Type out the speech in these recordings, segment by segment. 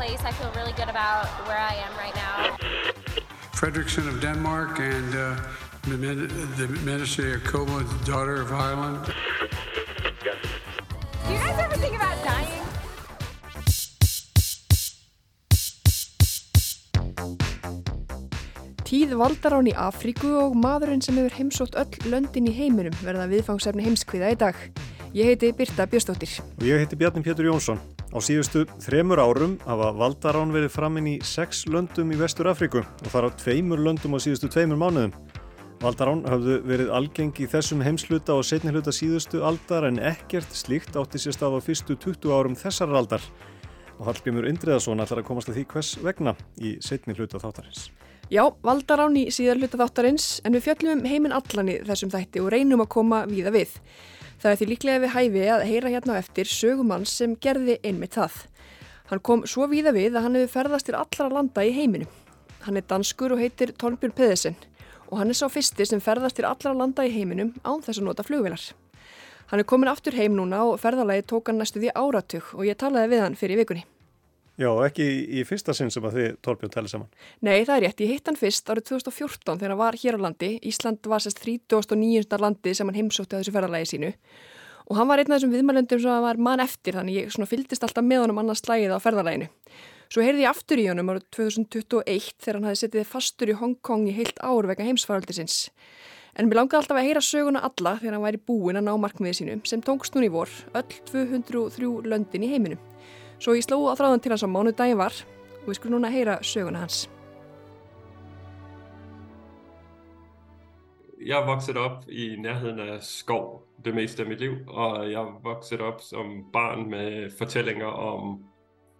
Place. I feel really good about where I am right now. Fredrickson of Denmark and uh, the, min- the Ministry of Koma, daughter of Ireland. Do you guys ever think about dying? Tíð valdarán í Afríku og maðurinn sem hefur heimsótt öll löndin í heiminum verða viðfangsefni heimskviða í dag. Ég heiti Birta Bjöstóttir. Og ég heiti Bjarni Pétur Jónsson. Á síðustu þremur árum hafa valdarán verið framinn í sex löndum í Vestur Afríku og þar á tveimur löndum á síðustu tveimur mánuðum. Valdarán hafðu verið algeng í þessum heimsluta og setni hluta síðustu aldar en ekkert slíkt átti sér stað á fyrstu 20 árum þessar aldar. Og Hallgrimur Indriðarsson ætlar að komast að því hvers vegna í setni hluta þáttarins. Já, valdarán í síðar hluta þáttarins en við fjöllum um heiminn allan í þessum þætti og reynum að koma víða við. Það er því líklega við hæfi að heyra hérna eftir sögumann sem gerði einmitt það. Hann kom svo víða við að hann hefur ferðast til allra landa í heiminum. Hann er danskur og heitir Tornbjörn Pedersen og hann er sá fyrsti sem ferðast til allra landa í heiminum án þess að nota flugvilar. Hann er komin aftur heim núna og ferðalagi tók hann næstu því áratug og ég talaði við hann fyrir vikunni. Já, ekki í fyrsta sinn sem að þið Torbjörn tæli saman. Nei, það er rétt. Ég hitt hann fyrst árið 2014 þegar hann var hér á landi. Ísland var sérst 39. landi sem hann heimsótti að þessu ferðalagi sínu. Og hann var einn af þessum viðmælendum sem var mann eftir þannig ég svona fyldist alltaf með honum annars slægið á ferðalaginu. Svo heyrði ég aftur í honum árið 2021 þegar hann hafði setið fastur í Hongkong í heilt ár vega heimsfaraldisins. En mér langaði alltaf að heyra söguna alla þegar hann væri búinn að ná markmiði sínum sem tókst núni vor, öll 203 löndin í heiminum. Svo ég sló á þráðan til hans á mánu daginn var og við skulum núna heyra söguna hans. Jeg vokset op i nærheden af skov det meste af mit liv, og jeg vokset op som barn med fortællinger om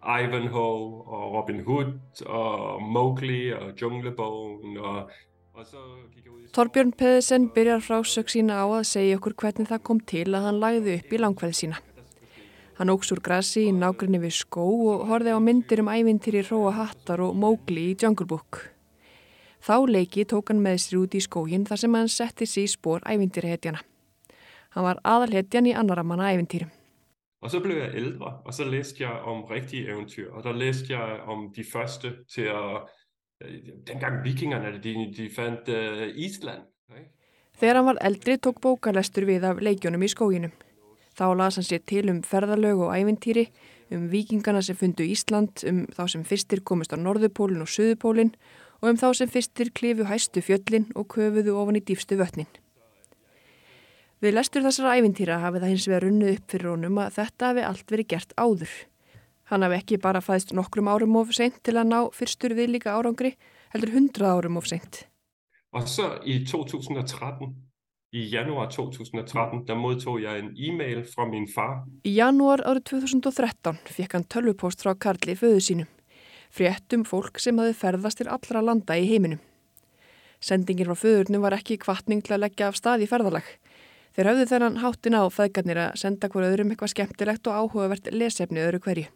Ivanhoe og Robin Hood og Mowgli og Junglebogen og Torbjörn Pedersen byrjar frásög sína á að segja okkur hvernig það kom til að hann lagði upp í langkvæði sína. Hann óks úr grassi í nágrinni við skó og horfi á myndir um ævintýri Róa Hattar og Mowgli í Jungle Book. Þá leiki tók hann með sér út í skógin þar sem hann setti sér í spór ævintýrihetjana. Hann var aðalhetjan í annara manna ævintýrum. Og så blev jeg ældre, og så læste jeg om rigtige eventyr, og der læste jeg om de første til at, dengang vikingerne, de, de fandt uh, Ísland. Þegar hann var eldri tók bókalestur við af leikjónum í skóginum. Þá las hann sér til um ferðalög og ævintýri, um vikingana sem fundu Ísland, um þá sem fyrstir komist á Norðupólinn og Suðupólinn og um þá sem fyrstir klifu hæstu fjöllin og köfuðu ofan í dýfstu vötnin. Við lestur þessara ævintýra hafið það hins vegar runnið upp fyrir honum að þetta hafi allt verið gert áður. Hann hafi ekki bara fæðist nokkrum árum of seint til að ná fyrstur við líka árangri, heldur hundrað árum of seint. Og så i 2013, i januar 2013, der modtog jeg en e-mail fra min far. Í janúar árið 2013 fekk hann tölvupost frá Karli föðu sínum, fréttum fólk sem hafi ferðast til allra landa í heiminum. Sendingin frá föðurnum var ekki kvartning til að leggja af stað í ferðalag. Þeir hafðu þennan háttin á feðgarnir að senda hver öðrum eitthvað skemmtilegt og áhugavert lesefni öðru hverju.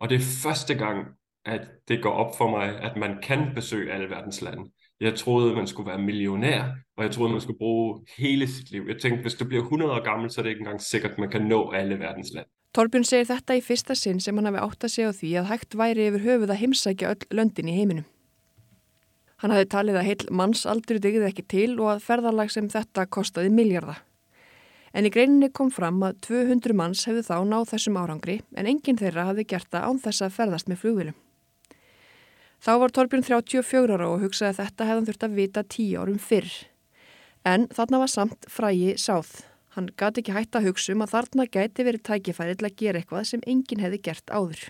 Og det er første gang, at det går op for mig, at man kan besøge alle verdens lande. Jeg troede, man skulle være millionær, og jeg troede, man skulle bruge hele sit liv. Jeg tænkte, hvis du bliver 100 år gammel, så er det ikke engang sikkert, at man kan nå alle verdens lande. Torbjörn segir þetta í fyrsta sinn sem hann hafi átt að segja á því að hægt væri yfir höfuð að heimsækja öll löndin í heiminum. Hann hafi talið að heil mannsaldur digði ekki til og að ferðarlag sem þetta kostaði miljardar. En í greininni kom fram að 200 manns hefðu þá náð þessum árangri en enginn þeirra hafði gert það án þess að ferðast með flugvilum. Þá var Torbjörn 34 ára og hugsaði að þetta hefðan þurft að vita 10 árum fyrr. En þarna var samt frægi sáð. Hann gati ekki hægt að hugsa um að þarna gæti verið tækifæri til að gera eitthvað sem enginn hefði gert áður.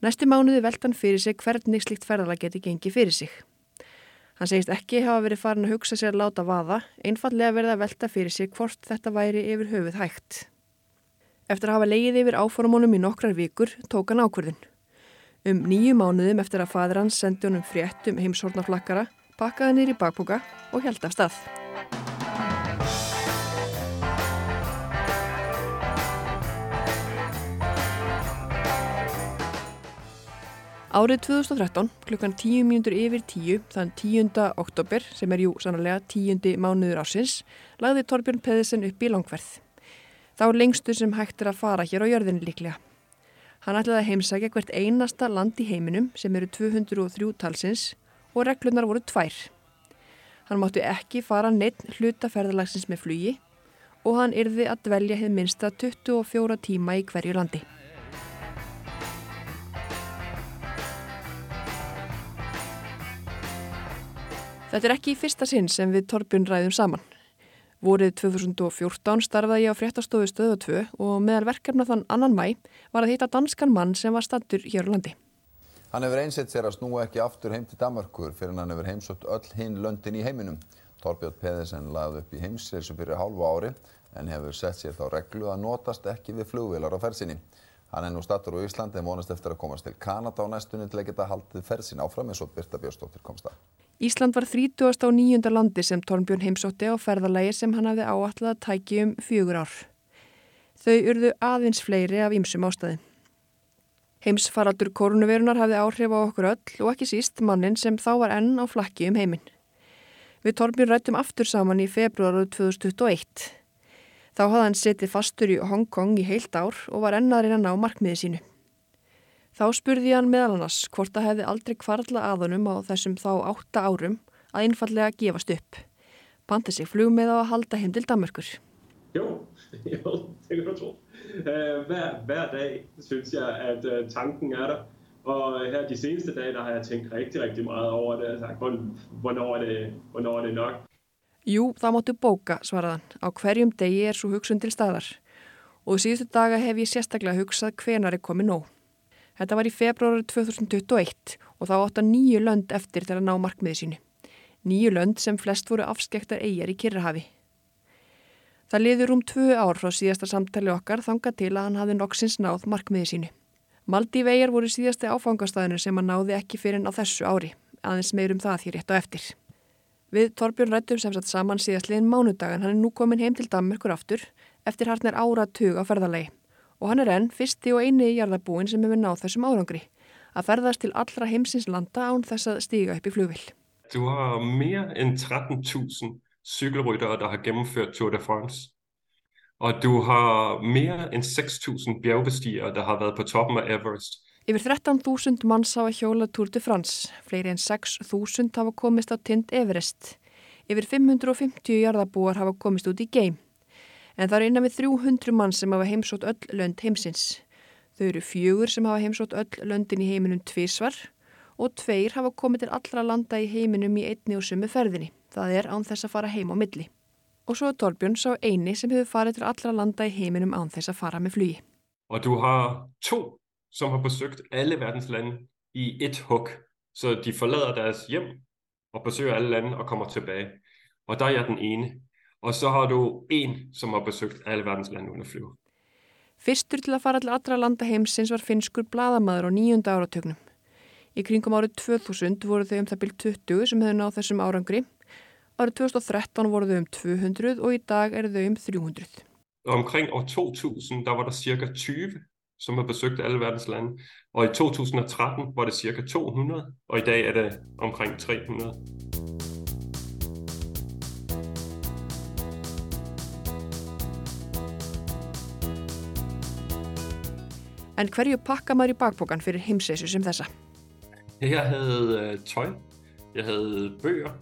Næstu mánuði velt hann fyrir sig hvernig slikt ferðala geti gengið fyrir sig. Hann segist ekki hafa verið farin að hugsa sér láta vaða, einfallega verið að velta fyrir sig hvort þetta væri yfir höfuð hægt. Eftir að hafa leið yfir áformónum í nokkrar vikur tók hann ákverðin. Um nýju mánuðum eftir að fadur hans sendi honum frétt um heimshornaflakkara, pakkaði nýri bakboka og held af stað. Árið 2013, klukkan 10 mínútur yfir 10, þann 10. oktober, sem er jú sannlega 10. mánuður ásins, lagði Torbjörn Peðisen upp í langverð. Þá lengstu sem hægt er að fara hér á jörðinu líklega. Hann ætlaði að heimsækja hvert einasta land í heiminum sem eru 203 talsins og reglunar voru tvær. Hann mátti ekki fara neitt hlutaferðalagsins með flugi og hann yrði að dvelja hefð minsta 24 tíma í hverju landi. Þetta er ekki í fyrsta sinn sem við Torbjörn ræðum saman. Vorið 2014 starfaði ég á fréttastofu stöðu 2 og meðal verkefna þann annan mæ var að hitta danskan mann sem var stattur hér á landi. Hann hefur einsett sér að snúa ekki aftur heim til Danmarkur fyrir hann hefur heimsótt öll hinn löndin í heiminum. Torbjörn Peðisen lagði upp í heimsreysu fyrir hálfu ári en hefur sett sér þá reglu að notast ekki við flugvilar á fersinni. Hann er nú stattur á Íslandi en vonast eftir að komast til Kanada á næstunni til að geta haldið fersin áfram eins og Birta Björnsdóttir komst að. Ísland var 30. á nýjunda landi sem Tornbjörn heimsótti á ferðalagi sem hann hafði áallat að tæki um fjögur ár. Þau urðu aðeins fleiri af ýmsum ástæðin. Heimsfaraldur koronavirunar hafði áhrif á okkur öll og ekki síst mannin sem þá var enn á flakki um heiminn. Við Tornbjörn rættum aftur saman í februaru 2021. Þá hafði hann setið fastur í Hong Kong í heilt ár og var ennaðurinn að ná markmiði sínu. Þá spurði hann meðal annars hvort það hefði aldrei kvarla aðunum á þessum þá átta árum að einfallega gefast upp. Bandi sig flug með að halda heim til Danmarkur. Jo, jo, det kan du tro. Hver, hver dag synes jeg, at øh, tanken er der. Og her de seneste dage, der har jeg tænkt rigtig, rigtig meget over det. Altså, hvornår er det, hvornår er det nok? Jú, það máttu bóka, svaraðan. Á hverjum degi er svo hugsun til staðar. Og síðustu daga hef ég sérstaklega hugsað hvenar er komið nóg. Þetta var í februari 2021 og þá átta nýju lönd eftir til að ná markmiði sínu. Nýju lönd sem flest voru afskektar eigjar í Kirrahafi. Það liður um tvö ár frá síðasta samtali okkar þanga til að hann hafði noksins náð markmiði sínu. Maldi vegar voru síðasti áfangastæðinu sem hann náði ekki fyrir en á þessu ári, aðeins meirum það því rétt á eftir. Við Torbjörn rættum sem satt saman síðastliðin mánudagan hann er nú komin heim til Danmarkur aftur eftir hartnir ára tug á ferðalegi og hann er enn fyrsti og eini í jarðabúin sem hefur náð þessum árangri að ferðast til allra heimsins landa án þess að stíga upp í flugvill. Du har meir enn 13.000 cykelryttere der har gennemført Tour de France og du har meir enn 6.000 bjergbestigere der har været på toppen af Everest Yfir 13.000 manns hafa hjólað Tour de France, fleiri en 6.000 hafa komist á tind Everest. Yfir 550 jarðabúar hafa komist út í geim. En það eru innan við 300 manns sem hafa heimsótt öll lönd heimsins. Þau eru fjögur sem hafa heimsótt öll löndin í heiminum tvísvar og tveir hafa komið til allra landa í heiminum í einni og sumu ferðinni. Það er án þess að fara heim á milli. Og svo er Torbjörn sá eini sem hefur farið til allra landa í heiminum án þess að fara með flugi. Og du har to som har besøgt alle verdens lande i et hug. Så de forlader deres hjem og besøger alle lande og kommer tilbage. Og der er jeg den ene. Og så har du en, som har besøgt alle verdens lande under flyv. Fyrstur til að fara til allra landa heimsins var finskur bladamaður á nýjunda áratögnum. Í kringum árið 2000 voru þau um það byrj 20 sem hefðu náð þessum árangri. Árið 2013 voru þau um 200 og í dag eru þau um 300. Omkring år 2000 der var der cirka 20 som har besøgt alle verdens lande. Og i 2013 var det cirka 200, og i dag er det omkring 300. En hverju pakka maður í bakbókan fyrir heimsessu sem þessa? Jeg havde uh, tøj, jeg havde bøger,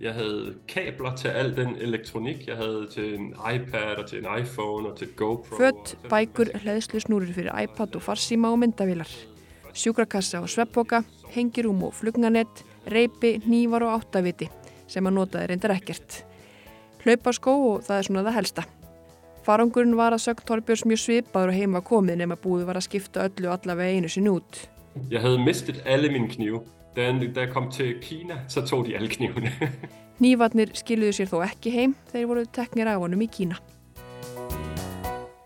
jeg havde kabler til al den elektronik, jeg havde til en iPad og til en iPhone og til GoPro. Fött, bækur, hlæðslusnúrir fyrir iPad og farsíma og myndavílar. Sjúkrakassa og sveppboka, hengirúm og flugganett, reypi, nývar og áttaviti sem að notaði reyndar ekkert. Hlaupaskó og það er svona það helsta. Farangurinn var að sögt Torbjörns mjög svipaður og heima komið nema búið var að skipta öllu allavega einu sinni út. Havde mistet alle mine knive. Da, da jeg kom til Kina, så tog de alle knivene. Nývarnir skiluðu sér þó ekki heim, þeir voru teknir af honum í Kína.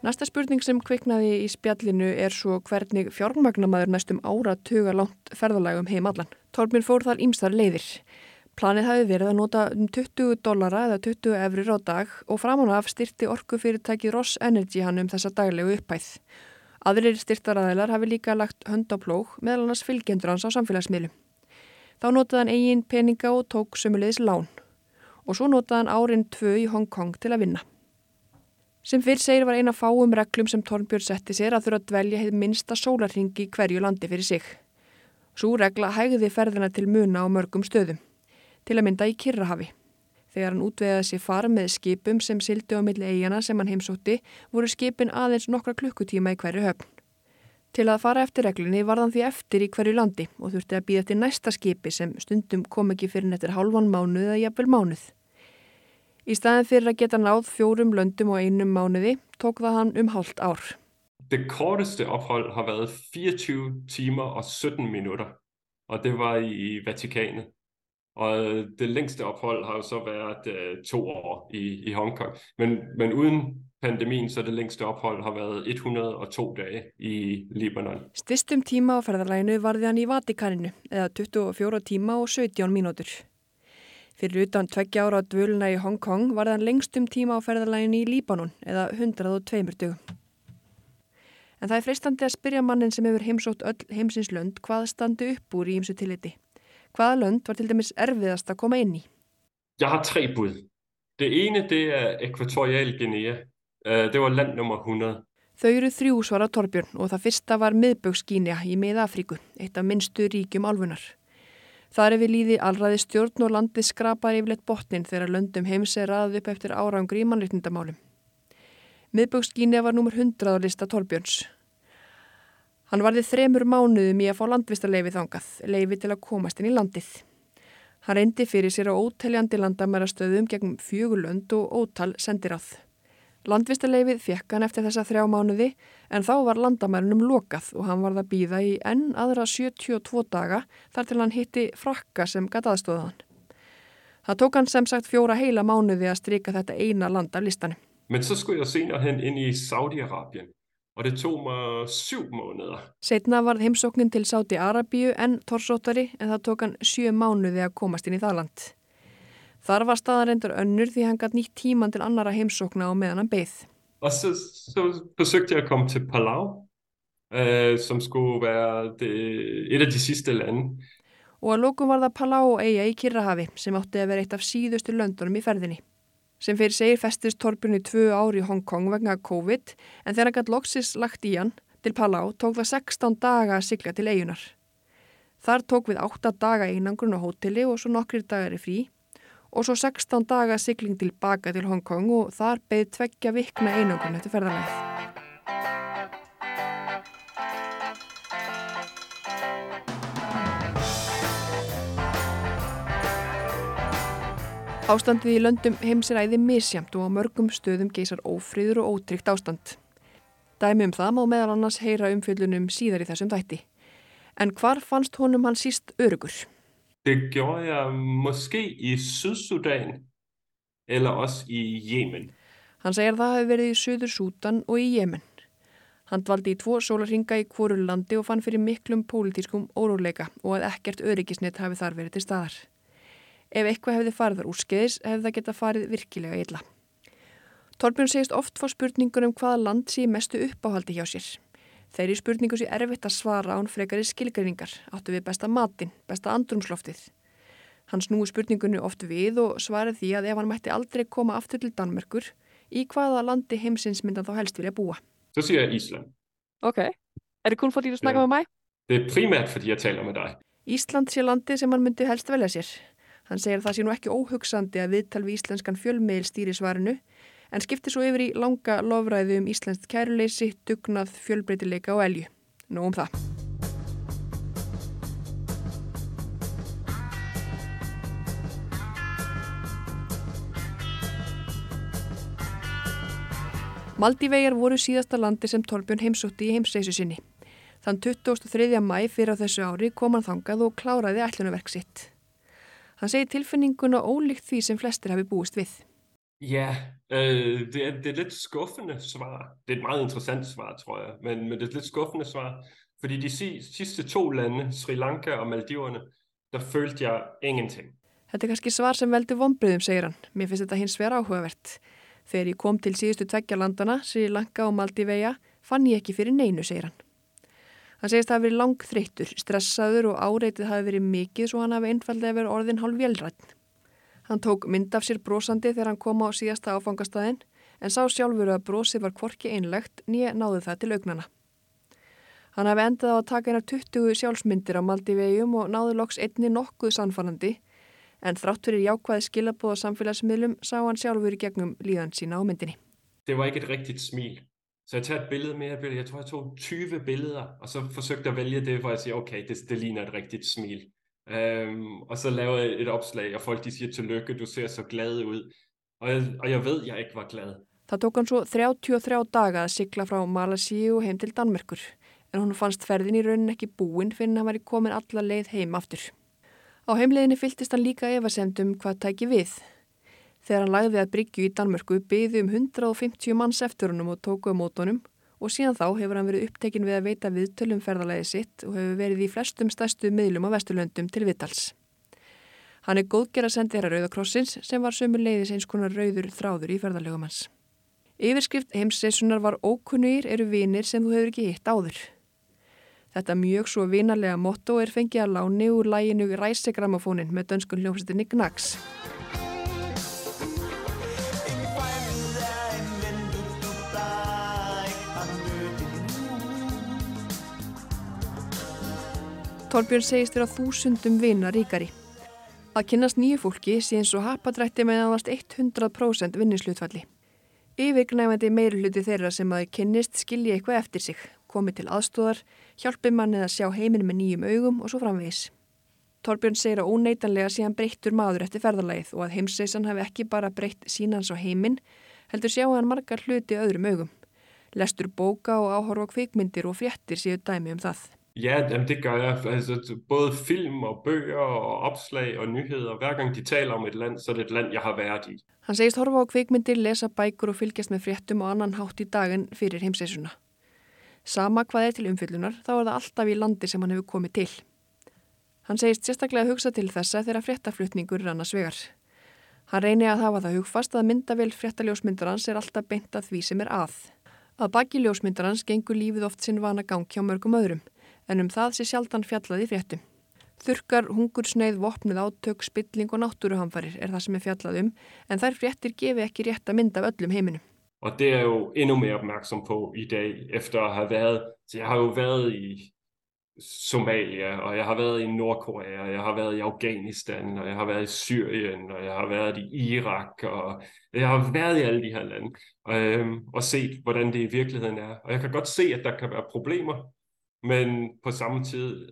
Næsta spurning sem kviknaði í spjallinu er svo hvernig fjármagnamaður næstum ára tuga langt ferðalagum heim allan. Torbjörn fór þar ímstar leiðir. Planið hafi verið að nota um 20 dollara eða 20 efrir á dag og framan af styrti orkufyrirtæki Ross Energy hann um þessa daglegu upphæð. Aðrir styrtaræðilar hafi líka lagt hönd á plóg meðal annars fylgjendur hans á samfélagsmiðlum. Þá notaði hann eigin peninga og tók sömulegis lán og svo notaði hann árin tvö í Hong Kong til að vinna. Sem fyrr segir var eina fáum reglum sem Tornbjörn setti sér að þurfa að dvelja heið minsta sólarhingi hverju landi fyrir sig. Svo regla hægði ferðina til muna á mörgum stöðum, til að mynda í Kirrahafi. Þegar hann útvegaði sér far með skipum sem sildi á milli eigana sem hann heimsótti voru skipin aðeins nokkra klukkutíma í hverju höfn. Til að fara eftir reglunni var þann því eftir í hverju landi og þurfti að býða til næsta skipi sem stundum kom ekki fyrir nettir halvan mánuð eða jafnvel mánuð. Í staðin fyrir að geta náð fjórum löndum og einum mánuði tók það hann um hálft ár. Det korteste ophold har været 24 timer og 17 minutter, og det var i Vatikanet. Og det længste ophold har jo så været uh, to år i, i Hongkong. Men, men uden pandemien, så det længste ophold har været 102 dage i Libanon. Stistum tíma á ferðarlæginu varði hann í Vatikaninu, eða 24 tíma og 17 mínútur. Fyrir utan tveggja ára dvöluna í Hong Kong var þann lengstum tíma á ferðarlæginu í Líbanon eða 102 dögum. En það er freistandi að spyrja mannin sem hefur heimsótt öll heimsins lönd hvað standi upp úr í ymsu tilliti. Hvaða lönd var til dæmis erfiðast að koma inn í? Jeg har tre bud. Det ene det er Ekvatorial Guinea. Det var land nummer 100. Þau eru þrjú svara Torbjörn og það fyrsta var miðbökskínja í miða-Afríku, eitt af minnstu ríkjum álfunar. Það er við líði allraði stjórn og landið skrapar yfirleitt botnin þegar löndum heims er aðað upp eftir árangur í mannreitnindamálum. Miðbökskínja var numur 100 á lista Torbjörns. Hann varði þremur mánuðum í að fá landvistarleifi þangað, leifi til að komast inn í landið. Hann reyndi fyrir sér á óteljandi landamærastöðum gegn fjögulönd og ótal sendiráð. Landvistarleifið fekk hann eftir þessa þrjá mánuði en þá var landamærunum lokað og hann varð að býða í enn aðra 72 daga þar til hann hitti frakka sem gæti aðstóðan. Það tók hann sem sagt fjóra heila mánuði að stryka þetta eina land af listanum. Men så skulle jeg senere hen inn í Saudi-Arabien og det tog mig syv måneder. Setna varð heimsóknin til Saudi-Arabíu enn torsóttari en það tók hann sjö mánuði að komast inn í það land. Þar var staðan reyndar önnur því hann gætt nýtt tíman til annara heimsókna og meðan hann beigð. Og så, så forsøgte jeg at komme til Palau, øh, som skulle være det, et af de sidste lande. Og að lókum var það Palau eiga í Kirrahafi sem átti að vera eitt af síðustu löndunum í ferðinni. Sem fyrir segir festist Torbjörn í tvö ári í Hong Kong vegna COVID en þegar hann gætt loksis lagt í hann til Palau tók það 16 daga að sigla til eigunar. Þar tók við 8 daga einangrun á hóteli og svo nokkrir dagar í frí og svo 16 daga sigling tilbaka til Hong Kong og þar beði tveggja vikna einangrun eftir ferðarleið. Ástandið í löndum heims er æði misjamt og á mörgum stöðum geysar ófríður og ótryggt ástand. Dæmi um það má meðal annars heyra umfjöldunum síðar í þessum þætti. En hvar fannst honum hann síst örugur? Det gjorde jeg måske i Sydsudan eller også i Yemen. Hann segir það hafi verið í Suður Sútan og í Jemen. Hann dvaldi í tvo sólarhinga í hvoru landi og fann fyrir miklum pólitískum óróleika og að ekkert öryggisnett hafi þar verið til staðar. Ef eitthvað hefði farið þar úrskeiðis hefði það geta farið virkilega illa. Torbjörn segist oft fór spurningur um hvaða land sé mestu uppáhaldi hjá sér. Þeir í spurningu sé erfitt að svara án frekari skilgreiningar, áttu við besta matin, besta andrumsloftið. Hann snúi spurningunni oft við og svarið því að ef hann mætti aldrei koma aftur til Danmerkur, í hvaða landi heimsins myndan þá helst vilja búa. Så siger jeg Island. Ok. Er det kun fordi du snakker Ja. med mig? Det er primært fordi jeg taler med dig. Ísland sé landi sem hann myndi helst velja sér. Hann segir að það sé nú ekki óhugsandi að viðtal við íslenskan fjölmiðil stýri svarinu, en skipti svo yfir í langa lofræðu um íslenskt kæruleysi, dugnað, fjölbreytileika og elju. Nú um það. Maldívegar voru síðasta landi sem Torbjörn heimsótti í heimsreisu sinni. Þann 23. mæ fyrir á þessu ári kom hann þangað og kláraði ætlunarverk sitt. Hann segi tilfinninguna ólíkt því sem flestir hafi búist við. Ja, øh, det, er, det er lidt skuffende svar. Det er et meget interessant svar, tror jeg, men, men det er et lidt skuffende svar. Fordi de sidste to lande, Sri Lanka og Maldiverne, der følte jeg ingenting. Þetta er kannski svar sem veldur vonbröðum, segir hann. Mér finnst þetta hins vera áhugavert. Þegar ég kom til síðustu tveggja landana, Sri Lanka og Maldiveja, fann ég ekki fyrir neinu, segir hann. Hann segist að það hafi verið langþreyttur, stressaður og áreitið hafi verið mikið svo hann hafi einfallega verið orðin hálf vélrætt. Hann tók mynd af sér brosandi þegar hann kom á síðasta áfangastæðin en sá sjálfur að brosið var kvorki einlegt nýja náðu það til augnana. Hann hafi endað á að taka einar 20 sjálfsmyndir á Maldivegjum og náðu loks einni nokkuð sannfannandi en þrátt fyrir jákvæði skilabóða samfélagsmiðlum sá hann sjálfur í gegnum líðan sína á myndinni. Det var rigtigt smil. Så jeg tager et billede med, jeg tror jeg tog 20 billeder, og så forsøgte jeg at vælge det, hvor jeg siger, okay, det, det ligner et rigtigt smil. Um, og så lavede jeg et opslag, og folk de siger, tillykke, du ser så glad ud. Og jeg, og jeg ved, jeg ikke var glad. Það tók hann svo 33 daga að sigla frá Malasíu heim til Danmerkur, en hún fannst ferðin í raunin ekki búin fyrir hann var í komin alla leið heim aftur. Á heimleiðinni fyltist hann líka efasemdum hvað tæki við. Þegar hann lagði að Bryggju í Danmörku byði um 150 manns eftir honum og tóku á mótonum og síðan þá hefur hann verið upptekinn við að veita viðtölum ferðalagi sitt og hefur verið í flestum stærstu miðlum á Vesturlöndum til viðtals. Hann er góðger að sendi þeirra Rauðakrossins sem var sömu leiðis eins konar rauður þráður í ferðalegum hans. Yfirskrift heimsseisunar var ókunnugir eru vinir sem þú hefur ekki hitt áður. Þetta mjög svo vinarlega motto er fengið að láni úr læginu Ræsegramafónin með dönskun hljómsveitinni Gnags. Torbjörn segist að þúsundum vina ríkari. Að kynast nýju fólki eins og hapadrætti með náðast 100% vinninslutfalli. Yfirgnæfandi meiruluti þeirra sem að kynnist skilji eitthvað eftir sig, komi til aðstóðar, hjálpi mannið að sjá heiminn með nýjum augum og svo framvegis. Torbjörn segir að óneitanlega sé hann breyttur maður eftir ferðarlægið og að heimsreisan hafi ekki bara breytt sínans á heiminn, heldur sjá hann margar hluti öðrum augum. Lestur bóka og áhorfa kvikmyndir og fréttir séu dæmi um það. Ja, jamen det gør jeg. Altså, både film og bøger og opslag og nyheder. Hver gang de taler om et land, så er det et land, jeg har været i. Hann segist horfa á kvikmyndir, lesa bækur og fylgjast með fréttum og annan hátt í daginn fyrir heimseisuna. Sama hvað er til umfyllunar, þá er það alltaf í landi sem hann hefur komið til. Hann segist sérstaklega að hugsa til þessa þegar fréttaflutningur er annars vegar. Hann reyni að hafa það hugfast að myndavel fréttaljósmyndarans er alltaf beint að því sem er að. Að baki ljósmyndarans gengur lífið oft sinn vana gang hjá mörgum öðrum en um það sé sjaldan fjallað í fréttum. Þurkar, hungursneið, vopnið átök, spilling og náttúruhamfarir er það sem er fjallað um, en þær fréttir gefi ekki rétt að mynda af öllum heiminum. Og det er jo endnu mere opmærksom på i dag, efter at have været, så jeg har jo været i Somalia, og jeg har været i Nordkorea, og jeg har været i Afghanistan, og jeg har været i Syrien, og jeg har været i Irak, og jeg har været i alle de her lande, og, øhm, og set, hvordan det i virkeligheden er. Og jeg kan godt se, at der kan være problemer, men på samme tid,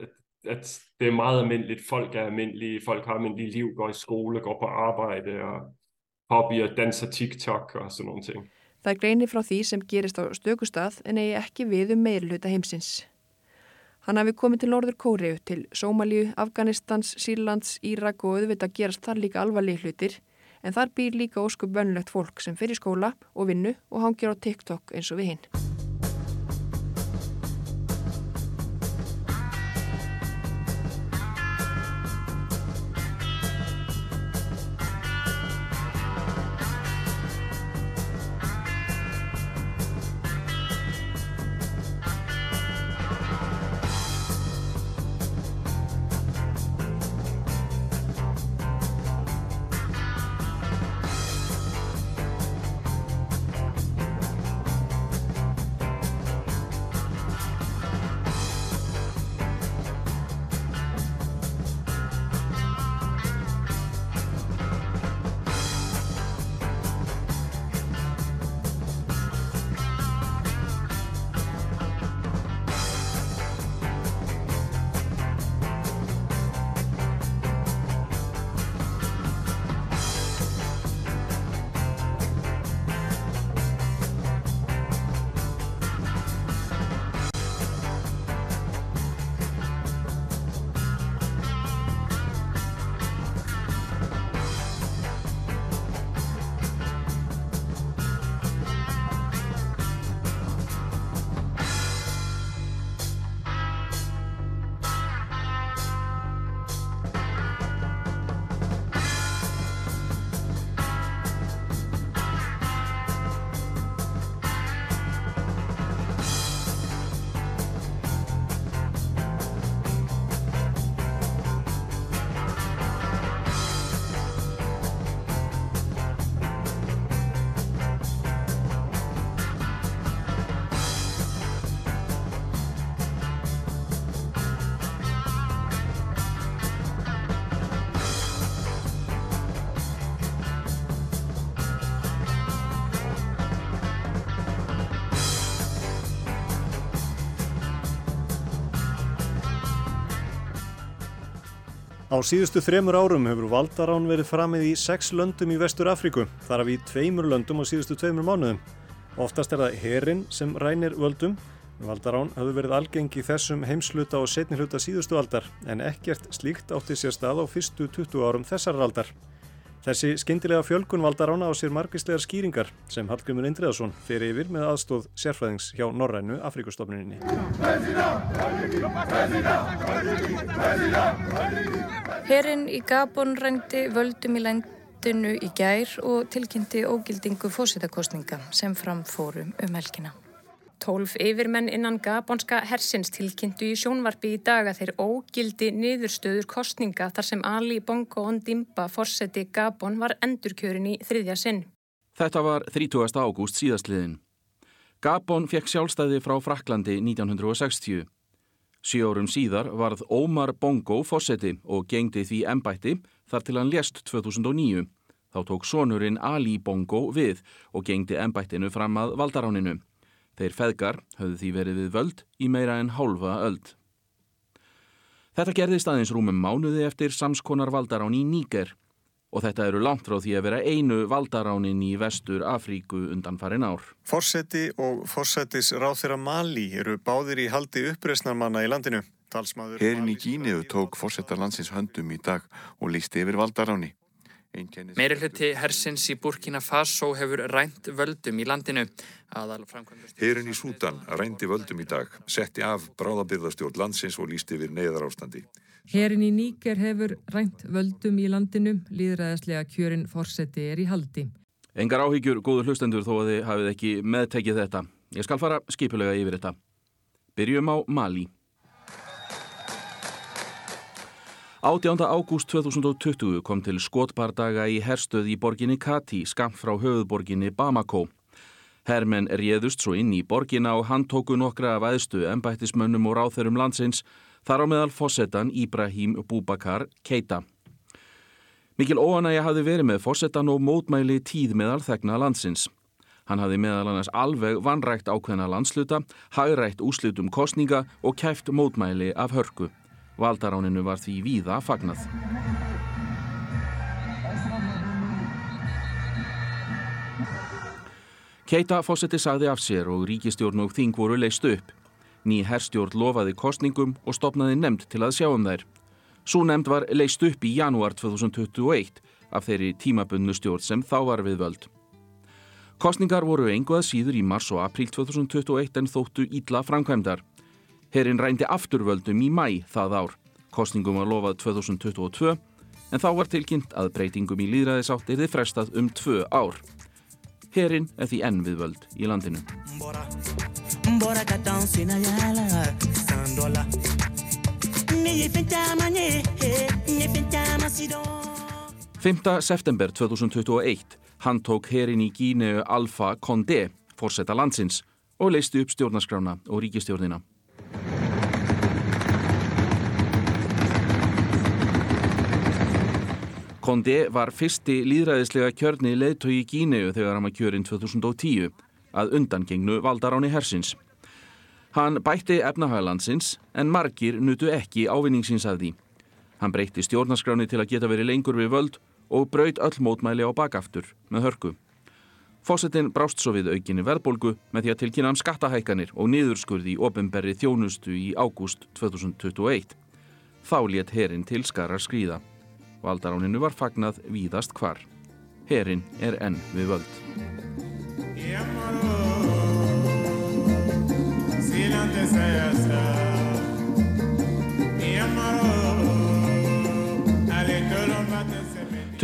at, at det er meget almindeligt. Folk er almindelige, folk har almindelige liv, går i skole, går på arbejde og hobbyer, danser TikTok og sådan nogle ting. Það er greinir frá því sem gerist á stökustað en eigi ekki við um meirluta heimsins. Hann hafi komið til Norður Kóriu, til Sómalíu, Afganistans, Sýrlands, Írak og auðvitað gerast þar líka alvarlega hlutir en þar býr líka óskup vönlegt fólk sem fyrir skóla og vinnu og hangir á TikTok eins og við hinn. Á síðustu þremur árum hefur valdarán verið framið í sex löndum í Vestur Afríku, þar af í tveimur löndum á síðustu tveimur mánuðum. Oftast er það herin sem rænir völdum. Valdarán hafði verið algengi þessum heimsluta og setni hluta síðustu aldar, en ekkert slíkt átti sér stað á fyrstu 20 árum þessar aldar. Þessi skindilega fjölgun valdarána á sér margislegar skýringar sem Hallgrimur Indriðarsson fer yfir með aðstóð sérfræðings hjá Norrænu Afríkustofnuninni. Herinn í Gabon rændi völdum í landinu í gær og tilkynnti ógildingu fósitakostninga sem framfórum um helgina. Tólf yfirmenn innan Gabonska hersins tilkynntu í sjónvarpi í dag að þeir ógildi niðurstöður kostninga þar sem Ali Bongo Ondimba fórseti Gabon var endurkjörin í þriðja sinn. Þetta var 30. ágúst síðastliðin. Gabon fekk sjálfstæði frá Fraklandi 1960. Sjórum síðar varð Ómar Bongo fórseti og gengdi því embætti þar til hann lést 2009. Þá tók sonurinn Ali Bongo við og gengdi embættinu fram að valdaráninu. Þeir feðgar höfðu því verið við völd í meira en hálfa öld. Þetta gerðist aðeins rúmum mánuði eftir samskonar valdarán í Níger og þetta eru langt frá því að vera einu valdaránin í vestur Afríku undan farin ár. Forseti og forsetis ráð þeirra Mali eru báðir í haldi uppreysnarmanna í landinu. Herin í Gíniu tók fórsetta landsins höndum í dag og lísti yfir valdaráni. Meiri hluti hersins í Burkina Faso hefur rænt völdum í landinu. Herin í Sútan rændi völdum í dag, setti af bráðabyrðastjórn landsins og lísti yfir neyðar ástandi. Herin í Níker hefur rænt völdum í landinu, líðræðislega kjörin fórseti er í haldi. Engar áhyggjur, góður hlustendur, þó að þið hafið ekki meðtekið þetta. Ég skal fara skipulega yfir þetta. Byrjum á Mali. 18. ágúst 2020 kom til skotbardaga í herstöð í borginni Kati, skamt frá höfuðborginni Bamako. Hermenn réðust svo inn í borginna og hann tóku nokkra af aðstu ennbættismönnum og ráþerum landsins, þar á meðal fósettan Íbrahím Búbakar Keita. Mikil óanægja hafði verið með fósettan og mótmæli tíð meðal þegna landsins. Hann hafði meðal annars alveg vanrækt ákveðna landsluta, hagrækt úslutum kostninga og kæft mótmæli af hörku. Valdaráninu var því víða fagnað. Keita fósetti sagði af sér og ríkistjórn og þing voru leist upp. Ný herrstjórn lofaði kostningum og stopnaði nefnd til að sjá um þær. Svo nefnd var leist upp í janúar 2021 af þeirri tímabunnu stjórn sem þá var við völd. Kostningar voru enguð síður í mars og april 2021 en þóttu ítla framkvæmdar. Herrin rændi afturvöldum í mæ það ár. Kostningum var lofað 2022 en þá var tilkynnt að breytingum í líðræðisátt er þið frestað um tvö ár. Herrin er því enn við völd í landinu. 5. september 2021 hann tók herin í Gíneu Alfa Condé, fórsetta landsins, og leisti upp stjórnarskrána og ríkistjórnina. Condé var fyrsti líðræðislega kjörni leðtói í Gíneu þegar hann var kjörinn 2010 að undangengnu valdaráni hersins. Hann bætti efnahaglandsins en margir nutu ekki ávinningsins af því. Hann breytti stjórnarskráni til að geta verið lengur við völd og braut öll mótmæli á bakaftur með hörku. Fósettin brást svo við aukinni verðbólgu með því að tilkynna hann skattahækkanir og niðurskurði í ofinberri þjónustu í ágúst 2021. Þá létt herin til skarar skrýða. Valdaráninu var fagnað víðast hvar. Herin er enn við völd. Segja það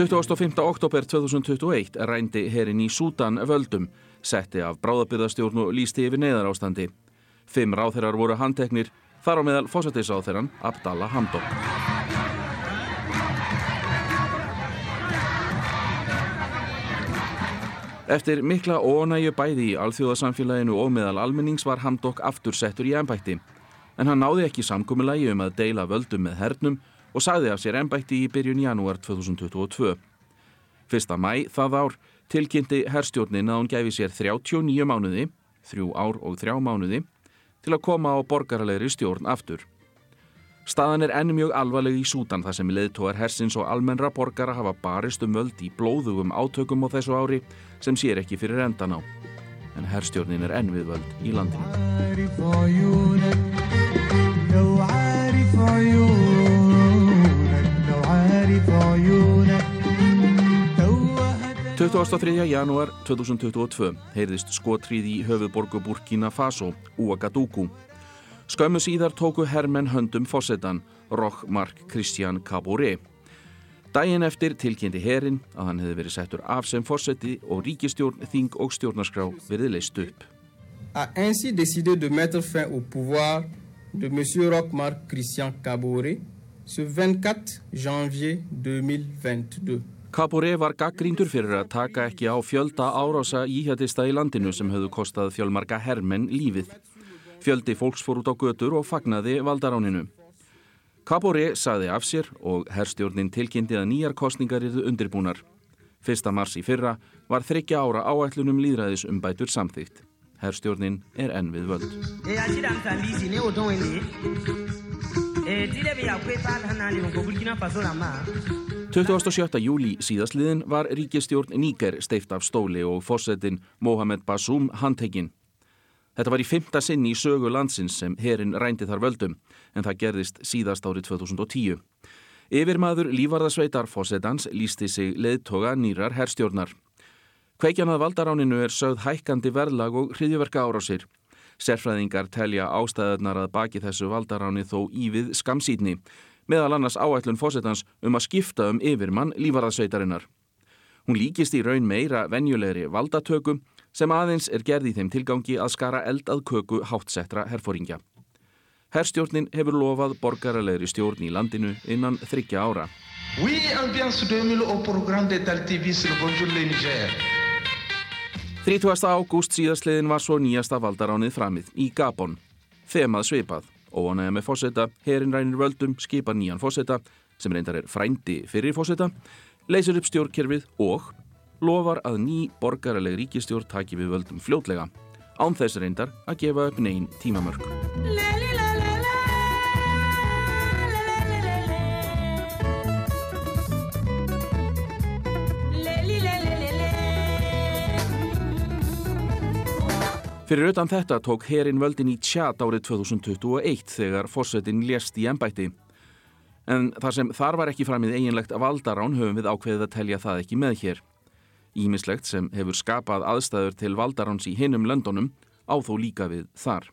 25. oktober 2021 rændi herin í Sútan völdum, setti af bráðabyrðastjórn og lísti yfir neðar ástandi. Fimm ráþeirar voru handteknir, þar á meðal fósættisáþeiran Abdallah Hamdok. Eftir mikla ónægju bæði í alþjóðasamfélaginu og meðal almennings var Hamdok aftur settur í ennbætti. En hann náði ekki samkomiðlægi um að deila völdum með hernum og sagði af sér ennbætti í byrjun janúar 2022. Fyrsta mæ það ár tilkynnti herrstjórnin að hún gæfi sér 39 mánuði, þrjú ár og þrjá mánuði, til að koma á borgaralegri stjórn aftur. Staðan er enn mjög alvarleg í Sútan þar sem leðtóar hersins og almennra borgara hafa barist um völd í blóðugum átökum á þessu ári sem sér ekki fyrir endan á. En herstjórnin er enn við völd í landinu. 23. janúar 2022 heyrðist skotrið í höfuborgu Burkina Faso, Ouagadougou. Skömmu síðar tóku hermenn höndum fósettan, Roch Mark Christian Caboret. Dægin eftir tilkynnti herin að hann hefði verið settur af sem fósetti og ríkistjórn, þing og stjórnarskrá verið leist upp. A ainsi décidé de mettre fin au pouvoir de M. Roch Mark Christian Caboret ce 24 janvier 2022. Caboret var gaggríndur fyrir að taka ekki á fjölda árása íhjatista í landinu sem höfðu kostað fjölmarka hermenn lífið. Fjöldi fólks fór út á götur og fagnaði valdaráninu. Caboret saði af sér og herrstjórnin tilkynnti að nýjar kostningar eru undirbúnar. Fyrsta mars í fyrra var þryggja ára áætlunum líðræðis umbætur samþygt. Herrstjórnin er enn við völd. 27. júli síðastliðin var ríkistjórn Níker steift af stóli og fórsetin Mohamed Bassoum handtekinn. Þetta var í fymta sinn í sögu landsins sem herin rændi þar völdum en það gerðist síðast árið 2010. Yfirmaður lífarðasveitar fórsetans lísti sig leðtoga nýrar herstjórnar. Kveikjan að valdaráninu er sögð hækkandi verðlag og hriðjuverka árásir. Serfræðingar telja ástæðunar að baki þessu valdaráni þó ívið skamsýtni meðal annars áætlun fósettans um að skipta um yfirmann lífarðasveitarinnar. Hún líkist í raun meira venjulegri valdatöku sem aðeins er gerð í þeim tilgangi að skara eld að köku hátsettra herfóringja. Herstjórnin hefur lofað borgaralegri stjórn í landinu innan þryggja ára. Oui, ambiance 2000 au programme de TV sur Bonjour le Niger. 30. ágúst síðastliðin var svo nýjasta valdaránið framið í Gabon. Þemað svipað. Óanægja með fósetta, herin rænir völdum, skipa nýjan fósetta, sem reyndar er frændi fyrir fósetta, leysir upp stjórnkerfið og lofar að ný borgaraleg ríkistjórn taki við völdum fljótlega, án þess reyndar að gefa upp neyn tímamörk. Fyrir utan þetta tók herin völdin í tjat árið 2021 þegar fórsetin lést í ennbætti. En þar sem þar var ekki framið eiginlegt af valdarán höfum við ákveðið að telja það ekki með hér. Ímislegt sem hefur skapað aðstæður til valdaráns í hinnum löndunum á þó líka við þar.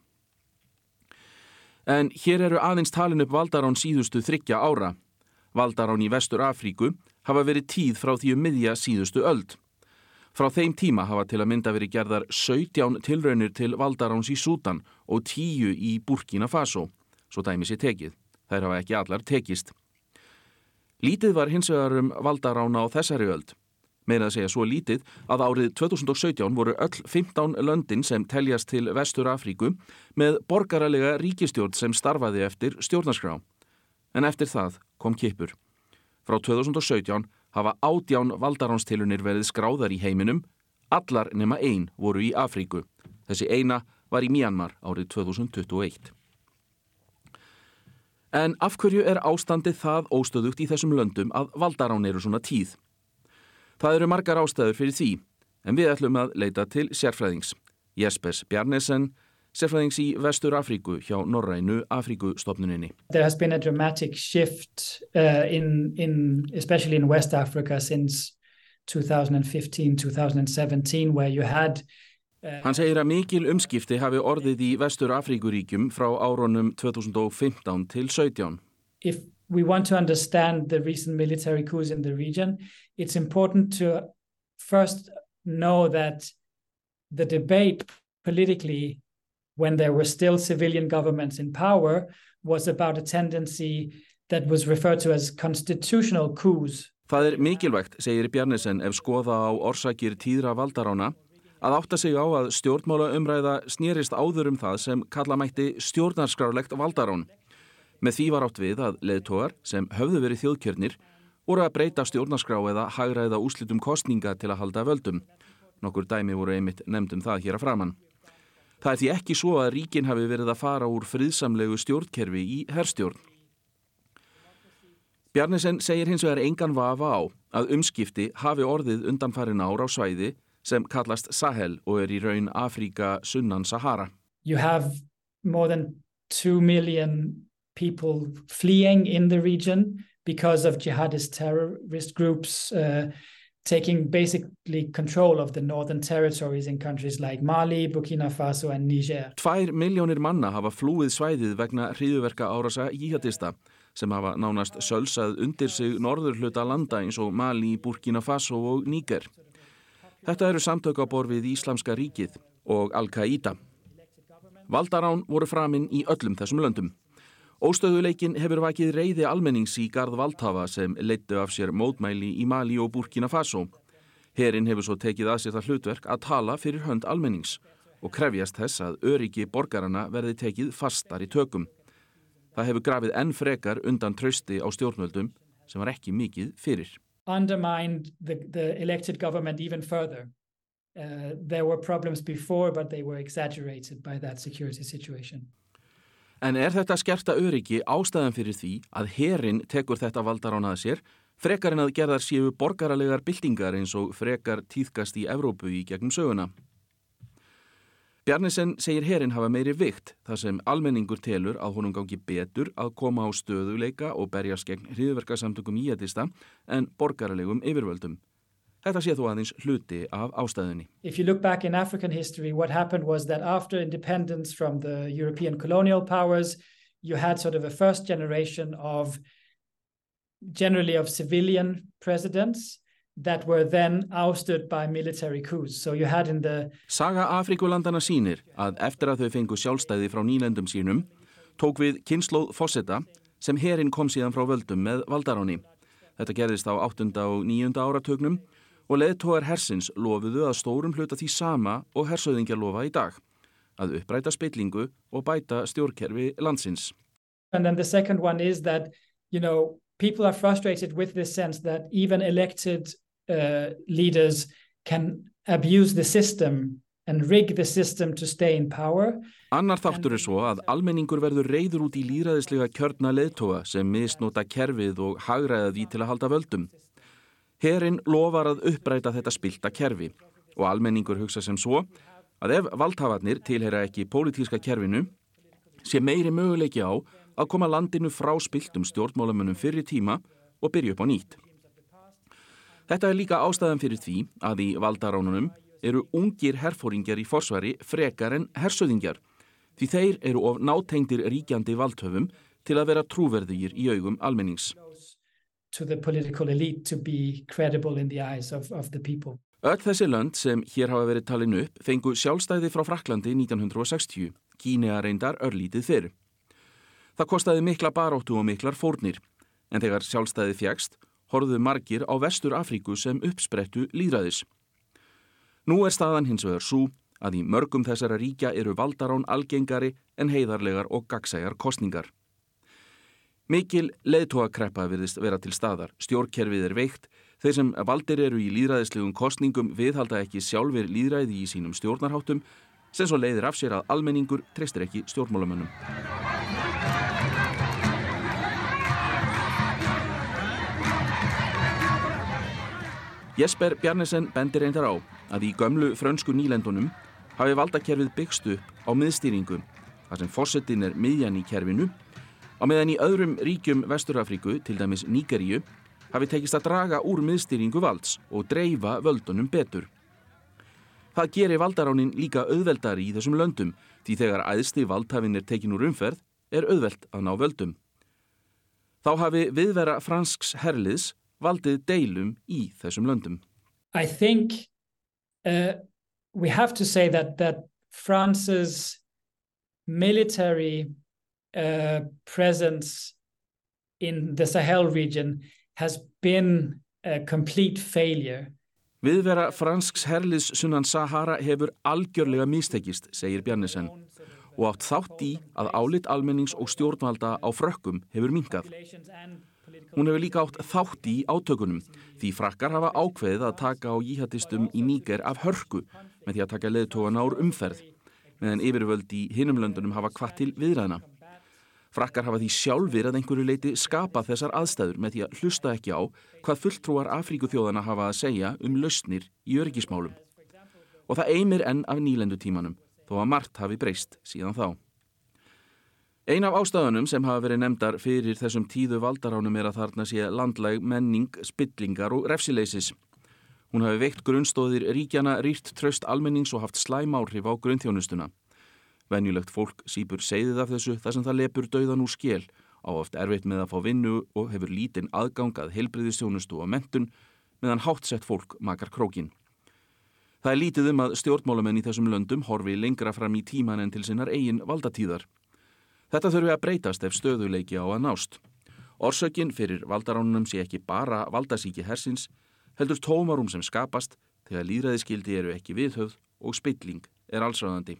En hér eru aðeins talin upp valdarán síðustu þryggja ára. Valdarán í Vestur Afríku hafa verið tíð frá því um miðja síðustu öld. Frá þeim tíma hafa til að mynda verið gerðar 17 tilraunir til valdaráns í Sútan og 10 í Burkina Faso, svo dæmi sér tekið. Þær hafa ekki allar tekist. Lítið var hins vegar um valdarána á þessari öld. Meira að segja svo lítið að árið 2017 voru öll 15 löndin sem teljast til Vestur Afríku með borgaralega ríkistjórn sem starfaði eftir stjórnarskrá. En eftir það kom kipur. Frá 2017 hafa ádján valdaránstillunir verið skráðar í heiminum, allar nema einn voru í Afríku. Þessi eina var í Myanmar árið 2021. En af hverju er ástandið það óstöðugt í þessum löndum að valdarán eru svona tíð? Það eru margar ástæður fyrir því, en við ætlum að leita til sérfræðings. Jespers Bjarnesen, sérfræðings í Vestur Afríku hjá Norrænu Afríkustofnuninni. There has been a dramatic shift uh, in, in, especially in West Africa since 2015-2017 where you had uh, Hann segir að mikil umskipti hafi orðið í Vestur Afríkuríkjum frá áronum 2015 til 17. If we want to understand the recent military coups in the region, it's important to first know that the debate politically when there were still civilian governments in power was about a tendency that was referred to as constitutional coups. Það er mikilvægt, segir Bjarnesen, ef skoða á orsakir tíðra valdarána, að átta sig á að stjórnmála umræða snýrist áður um það sem kalla mætti stjórnarskrárlegt valdarán. Með því var átt við að leðtógar sem höfðu verið þjóðkjörnir voru að breyta stjórnarskrá eða hagræða úslitum kostninga til að halda völdum. Nokkur dæmi voru einmitt nefndum það hér að framann. Það er því ekki svo að ríkin hafi verið að fara úr friðsamlegu stjórnkerfi í herrstjórn. Bjarnisen segir hins vegar engan vafa á að umskipti hafi orðið undanfærin ár á svæði sem kallast Sahel og er í raun Afríka sunnan Sahara. You have more than 2 million people fleeing in the region because of jihadist terrorist groups uh, taking basically control of the northern territories in countries like Mali, Burkina Faso and Niger. Tvær miljónir manna hafa flúið svæðið vegna hriðuverka árasa jihadista sem hafa nánast sölsað undir sig norður hluta landa eins og Mali, Burkina Faso og Níger. Þetta eru samtök á borfið Íslamska ríkið og Al-Qaida. Valdarán voru framinn í öllum þessum löndum. Óstöðuleikin hefur vakið reyði almennings í gard valdhafa sem leittu af sér mótmæli í Mali og Burkina Faso. Herin hefur svo tekið að sér það hlutverk að tala fyrir hönd almennings og krefjast þess að öryggi borgarana verði tekið fastar í tökum. Það hefur grafið enn frekar undan trausti á stjórnvöldum sem var ekki mikið fyrir. Undermined the, the elected government even further. Uh, there were problems before but they were exaggerated by that security situation. En er þetta skerta öryggi ástæðan fyrir því að herin tekur þetta valdarán að sér, frekar en að gerðar séu borgaralegar byltingar eins og frekar týðkast í Evrópu í gegnum söguna? Bjarnisen segir herin hafa meiri vikt þar sem almenningur telur að honum gangi betur að koma á stöðuleika og berjast gegn hriðverkasamtökum íætista en borgaralegum yfirvöldum. Þetta sé þó aðeins hluti af ástæðunni. If you look back in African history, what happened was that after independence from the European colonial powers, you had sort of a first generation of generally of civilian presidents that were then ousted by military coups. So you had in the... Saga Afrikulandana sínir að eftir að þau fengu sjálfstæði frá nýlendum sínum, tók við kynnslóð Fossetta sem herin kom síðan frá völdum með valdaráni. Þetta gerðist á 8. og 9. áratögnum og leðtógar hersins lofuðu að stórum hluta því sama og hersauðingja lofa í dag, að uppræta spillingu og bæta stjórnkerfi landsins. And then the second one is that, you know, people are frustrated with this sense that even elected uh, leaders can abuse the system and rig the system to stay in power. Annar þáttur er svo að almenningur verður reyður út í líraðislega kjörna leðtóa sem misnota kerfið og hagraða því til að halda völdum. Herin lofar að uppræta þetta spilta kerfi og almenningur hugsa sem svo að ef valdhafarnir tilhera ekki pólitíska kerfinu sé meiri möguleiki á að koma landinu frá spiltum stjórnmálamunum fyrir tíma og byrja upp á nýtt. Þetta er líka ástæðan fyrir því að í valdaránunum eru ungir herfóringjar í forsvari frekar en hersöðingjar því þeir eru of nátengdir ríkjandi valdhöfum til að vera trúverðugir í augum almennings to the political elite to be credible in the eyes of, of the people. Öll þessi lönd sem hér hafa verið talin upp fengu sjálfstæði frá Fraklandi 1960, Kínea reyndar örlítið fyrr. Það kostiði mikla baróttu og miklar fórnir, en þegar sjálfstæði fjækst, horfðu margir á vestur Afríku sem uppsprettu líðræðis. Nú er staðan hins vegar svo að í mörgum þessara ríkja eru valdarán algengari en heiðarlegar og gagsæjar kostningar. Mikil leðtóakreppa virðist vera til staðar, stjórnkerfið er veikt, þeir sem valdir eru í líðræðislegum kostningum viðhalda ekki sjálfur líðræði í sínum stjórnarháttum, sem svo leiðir af sér að almenningur treystir ekki stjórnmálamönnum. Jesper Bjarnesen bendir reyndar á að í gömlu frönsku nýlendunum hafi valdakerfið byggst upp á miðstýringu, þar sem fórsetin er miðjan í kerfinu Á meðan í öðrum ríkjum Vesturafríku, til dæmis Níkeríu, hafi tekist að draga úr miðstýringu valds og dreifa völdunum betur. Það gerir valdaránin líka auðveldari í þessum löndum því þegar æðsti valdhafinn er tekin úr umferð er auðveld að ná völdum. Þá hafi viðvera fransks herliðs valdið deilum í þessum löndum. I think uh, we have to say that, that France's military uh, presence in the Sahel region has been a complete failure. Viðvera fransks herliðs sunnan Sahara hefur algjörlega mistekist, segir Bjarnisen, og átt þátt í að álit almennings og stjórnvalda á frökkum hefur minkað. Hún hefur líka átt þátt í átökunum því frakkar hafa ákveðið að taka á jíhatistum í Níger af hörku með því að taka leðtóana úr umferð, meðan yfirvöld í hinumlöndunum hafa kvart til viðræðina. Frakkar hafa því sjálfur að einhverju leiti skapa þessar aðstæður með því að hlusta ekki á hvað fulltrúar Afríkuþjóðana hafa að segja um lausnir í öryggismálum. Og það eimir enn af nýlendutímanum, þó að margt hafi breyst síðan þá. Ein af ástæðunum sem hafa verið nefndar fyrir þessum tíðu valdaránum er að þarna sé landlæg menning, spillingar og refsileysis. Hún hafi veikt grunnstóðir ríkjana, rýrt tröst almennings og haft slæm áhrif á grunnþjónustuna. Venjulegt fólk sípur segðið af þessu þar sem það lepur dauðan úr skil, á oft erfitt með að fá vinnu og hefur lítinn aðgangað heilbriðistjónustu og mentun meðan háttsett fólk makar krókin. Það er lítið um að stjórnmálamenn í þessum löndum horfi lengra fram í tíman en til sinnar eigin valdatíðar. Þetta þurfi að breytast ef stöðuleiki á að nást. Orsökin fyrir valdaránunum sé ekki bara valdasíki hersins, heldur tómarum sem skapast þegar líðræðiskildi eru ekki viðhöfð og spilling er allsraðandi.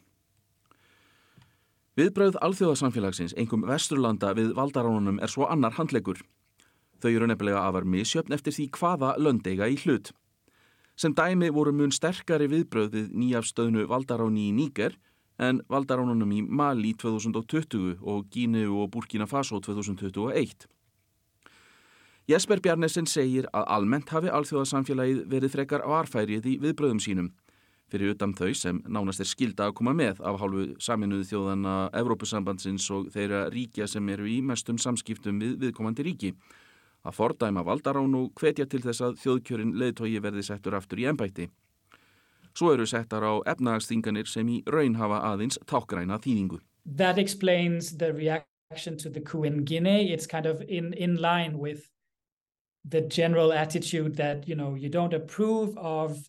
Viðbröð alþjóðasamfélagsins, engum vesturlanda við valdaránunum er svo annar handlegur. Þau eru nefnilega afar misjöfn eftir því hvaða löndeiga í hlut. Sem dæmi voru mun sterkari viðbröð við nýjafstöðnu valdaráni í Níker en valdaránunum í Mali 2020 og Gíneu og Burkina Faso 2021. Jesper Bjarnesen segir að almennt hafi alþjóðasamfélagið verið frekar varfærið í viðbröðum sínum fyrir utan þau sem nánast er skilda að koma með af hálfu saminuðu þjóðana Evrópusambandsins og þeirra ríkja sem eru í mestum samskiptum við viðkomandi ríki. Að fordæma valdarán og hvetja til þess að þjóðkjörin leðtogi verði settur aftur í ennbætti. Svo eru settar á efnagastinganir sem í raun hafa aðeins tákgræna þýningu. That explains the reaction to the coup in Guinea. It's kind of in, in line with the general attitude that, you know, you don't approve of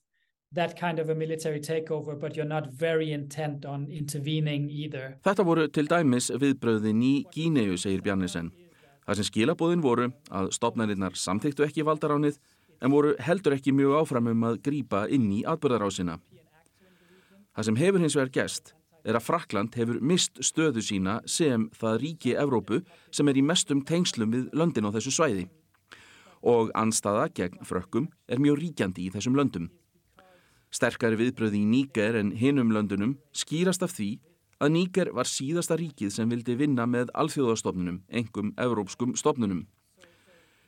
that kind of a military takeover but you're not very intent on intervening either. Þetta voru til dæmis viðbröðin í Gíneu, segir Bjarnisen. Það sem skilabóðin voru að stopnarinnar samþyktu ekki valdaránið en voru heldur ekki mjög áfram um að grýpa inn í atbyrðarásina. Það sem hefur hins vegar gest er að Frakland hefur mist stöðu sína sem það ríki Evrópu sem er í mestum tengslum við löndin á þessu svæði. Og anstaða gegn frökkum er mjög ríkjandi í þessum löndum. Sterkari viðbröði í Níker en hinum löndunum skýrast af því að Níker var síðasta ríkið sem vildi vinna með alþjóðastofnunum, engum evrópskum stofnunum.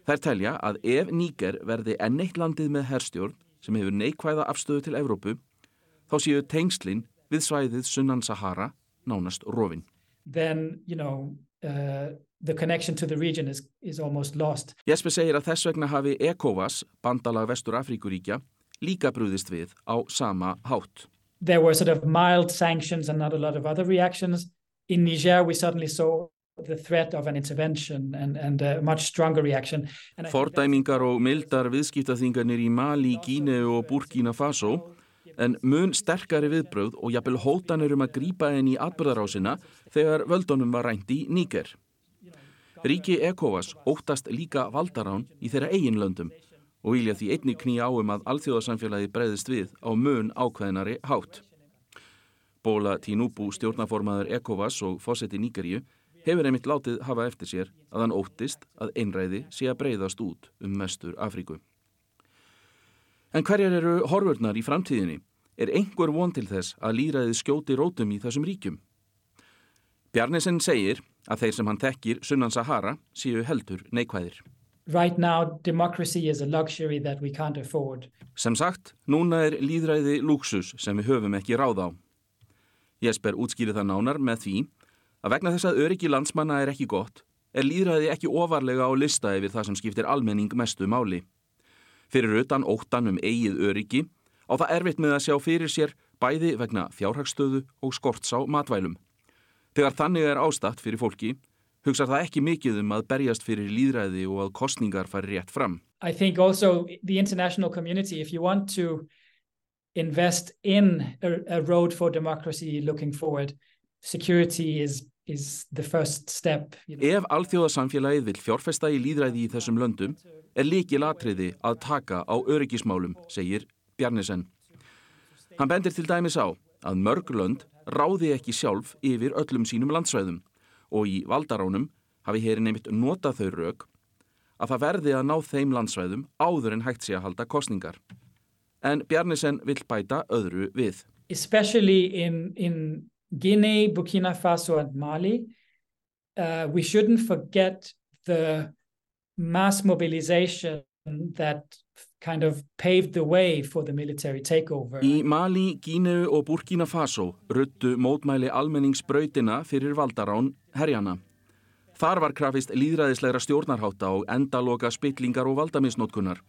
Þær telja að ef Níker verði enneitt landið með herstjórn sem hefur neikvæða afstöðu til Evrópu, þá séu tengslinn við svæðið sunnan Sahara nánast rofin. Then, you know, uh, the connection to the region is, is almost lost. Jesper segir að þess vegna hafi ECOWAS, bandalag Vestur Afríkuríkja, líka brúðist við á sama hátt. There were sort of mild sanctions and not a lot of other reactions. In Niger we suddenly saw the threat of an intervention and, and a much stronger reaction. Fordæmingar og mildar viðskiptaþingarnir í Mali, Gíneu og Burkina Faso en mun sterkari viðbröð og jafnvel hótanir um að grýpa henni í atbyrðarásina þegar völdunum var rænt í Níker. Ríki Ekovas óttast líka valdarán í þeirra eigin löndum og vilja því einni knýja áum að alþjóðarsamfélagi breyðist við á mun ákveðinari hátt. Bóla Tinubu, stjórnaformaður Ekovas og fósetti Níkerju hefur einmitt látið hafa eftir sér að hann óttist að einræði sé að breyðast út um mestur Afríku. En hverjar eru horfurnar í framtíðinni? Er einhver von til þess að líraðið skjóti rótum í þessum ríkjum? Bjarnesen segir að þeir sem hann tekkir sunnan Sahara séu heldur neikvæðir. Right now, democracy is a luxury that we can't afford. Sem sagt, núna er líðræði luxus sem við höfum ekki ráð á. Jesper útskýri það nánar með því að vegna þess að öryggi landsmanna er ekki gott, er líðræði ekki ofarlega á lista yfir það sem skiptir almenning mestu máli. Fyrir utan óttan um eigið öryggi á það erfitt með að sjá fyrir sér bæði vegna fjárhagstöðu og skorts á matvælum. Þegar þannig er ástatt fyrir fólki, hugsar það ekki mikið um að berjast fyrir líðræði og að kostningar fari rétt fram. I think also the international community, if you want to invest in a, a road for democracy looking forward, security is, is the first step. You know. Ef alþjóðasamfélagið vil fjárfesta í líðræði í þessum löndum, er líkil atriði að taka á öryggismálum, segir Bjarnisen. Hann bendir til dæmis á að mörg lönd ráði ekki sjálf yfir öllum sínum landsvæðum og í valdaránum hafi hér nefnitt nota þau rauk að það verði að ná þeim landsvæðum áður en hægt sé að halda kostningar. En Bjarnisen vill bæta öðru við. Especially in, in Guinea, Burkina Faso and Mali, uh, we shouldn't forget the mass mobilization that kind of paved the way for the military takeover. Í Mali, Gíneu og Burkina Faso ruttu mótmæli almenningsbrautina fyrir valdarán herjana. Þar var krafist líðræðislegra stjórnarháta og endaloka spillingar og valdamisnótkunar.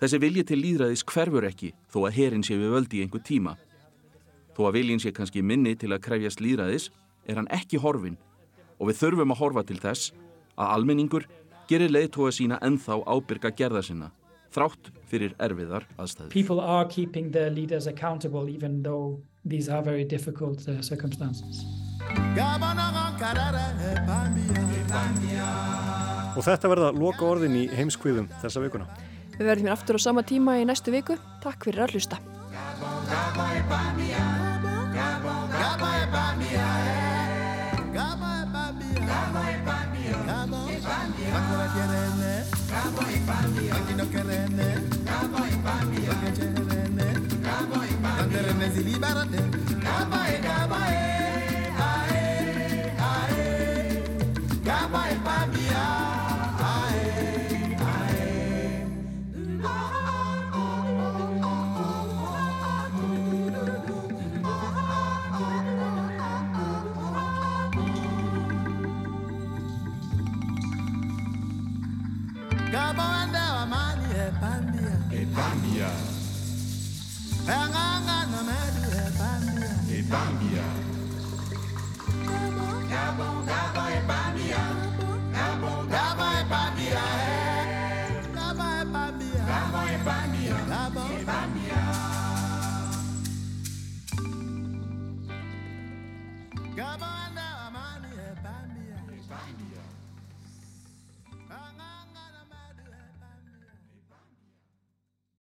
Þessi vilji til líðræðis hverfur ekki þó að herin sé við völdi í einhver tíma. Þó að viljin sé kannski minni til að krefjast líðræðis er hann ekki horfin og við þurfum að horfa til þess að almenningur gerir leiðtóa sína ennþá ábyrga gerða sinna, þrátt fyrir erfiðar aðstæður. People are keeping their leaders accountable even though these are very difficult uh, circumstances. Og þetta verða loka orðin í heimskviðum þessa vikuna. Við verðum hér aftur á sama tíma í næstu viku. Takk fyrir að hlusta. Ebambia.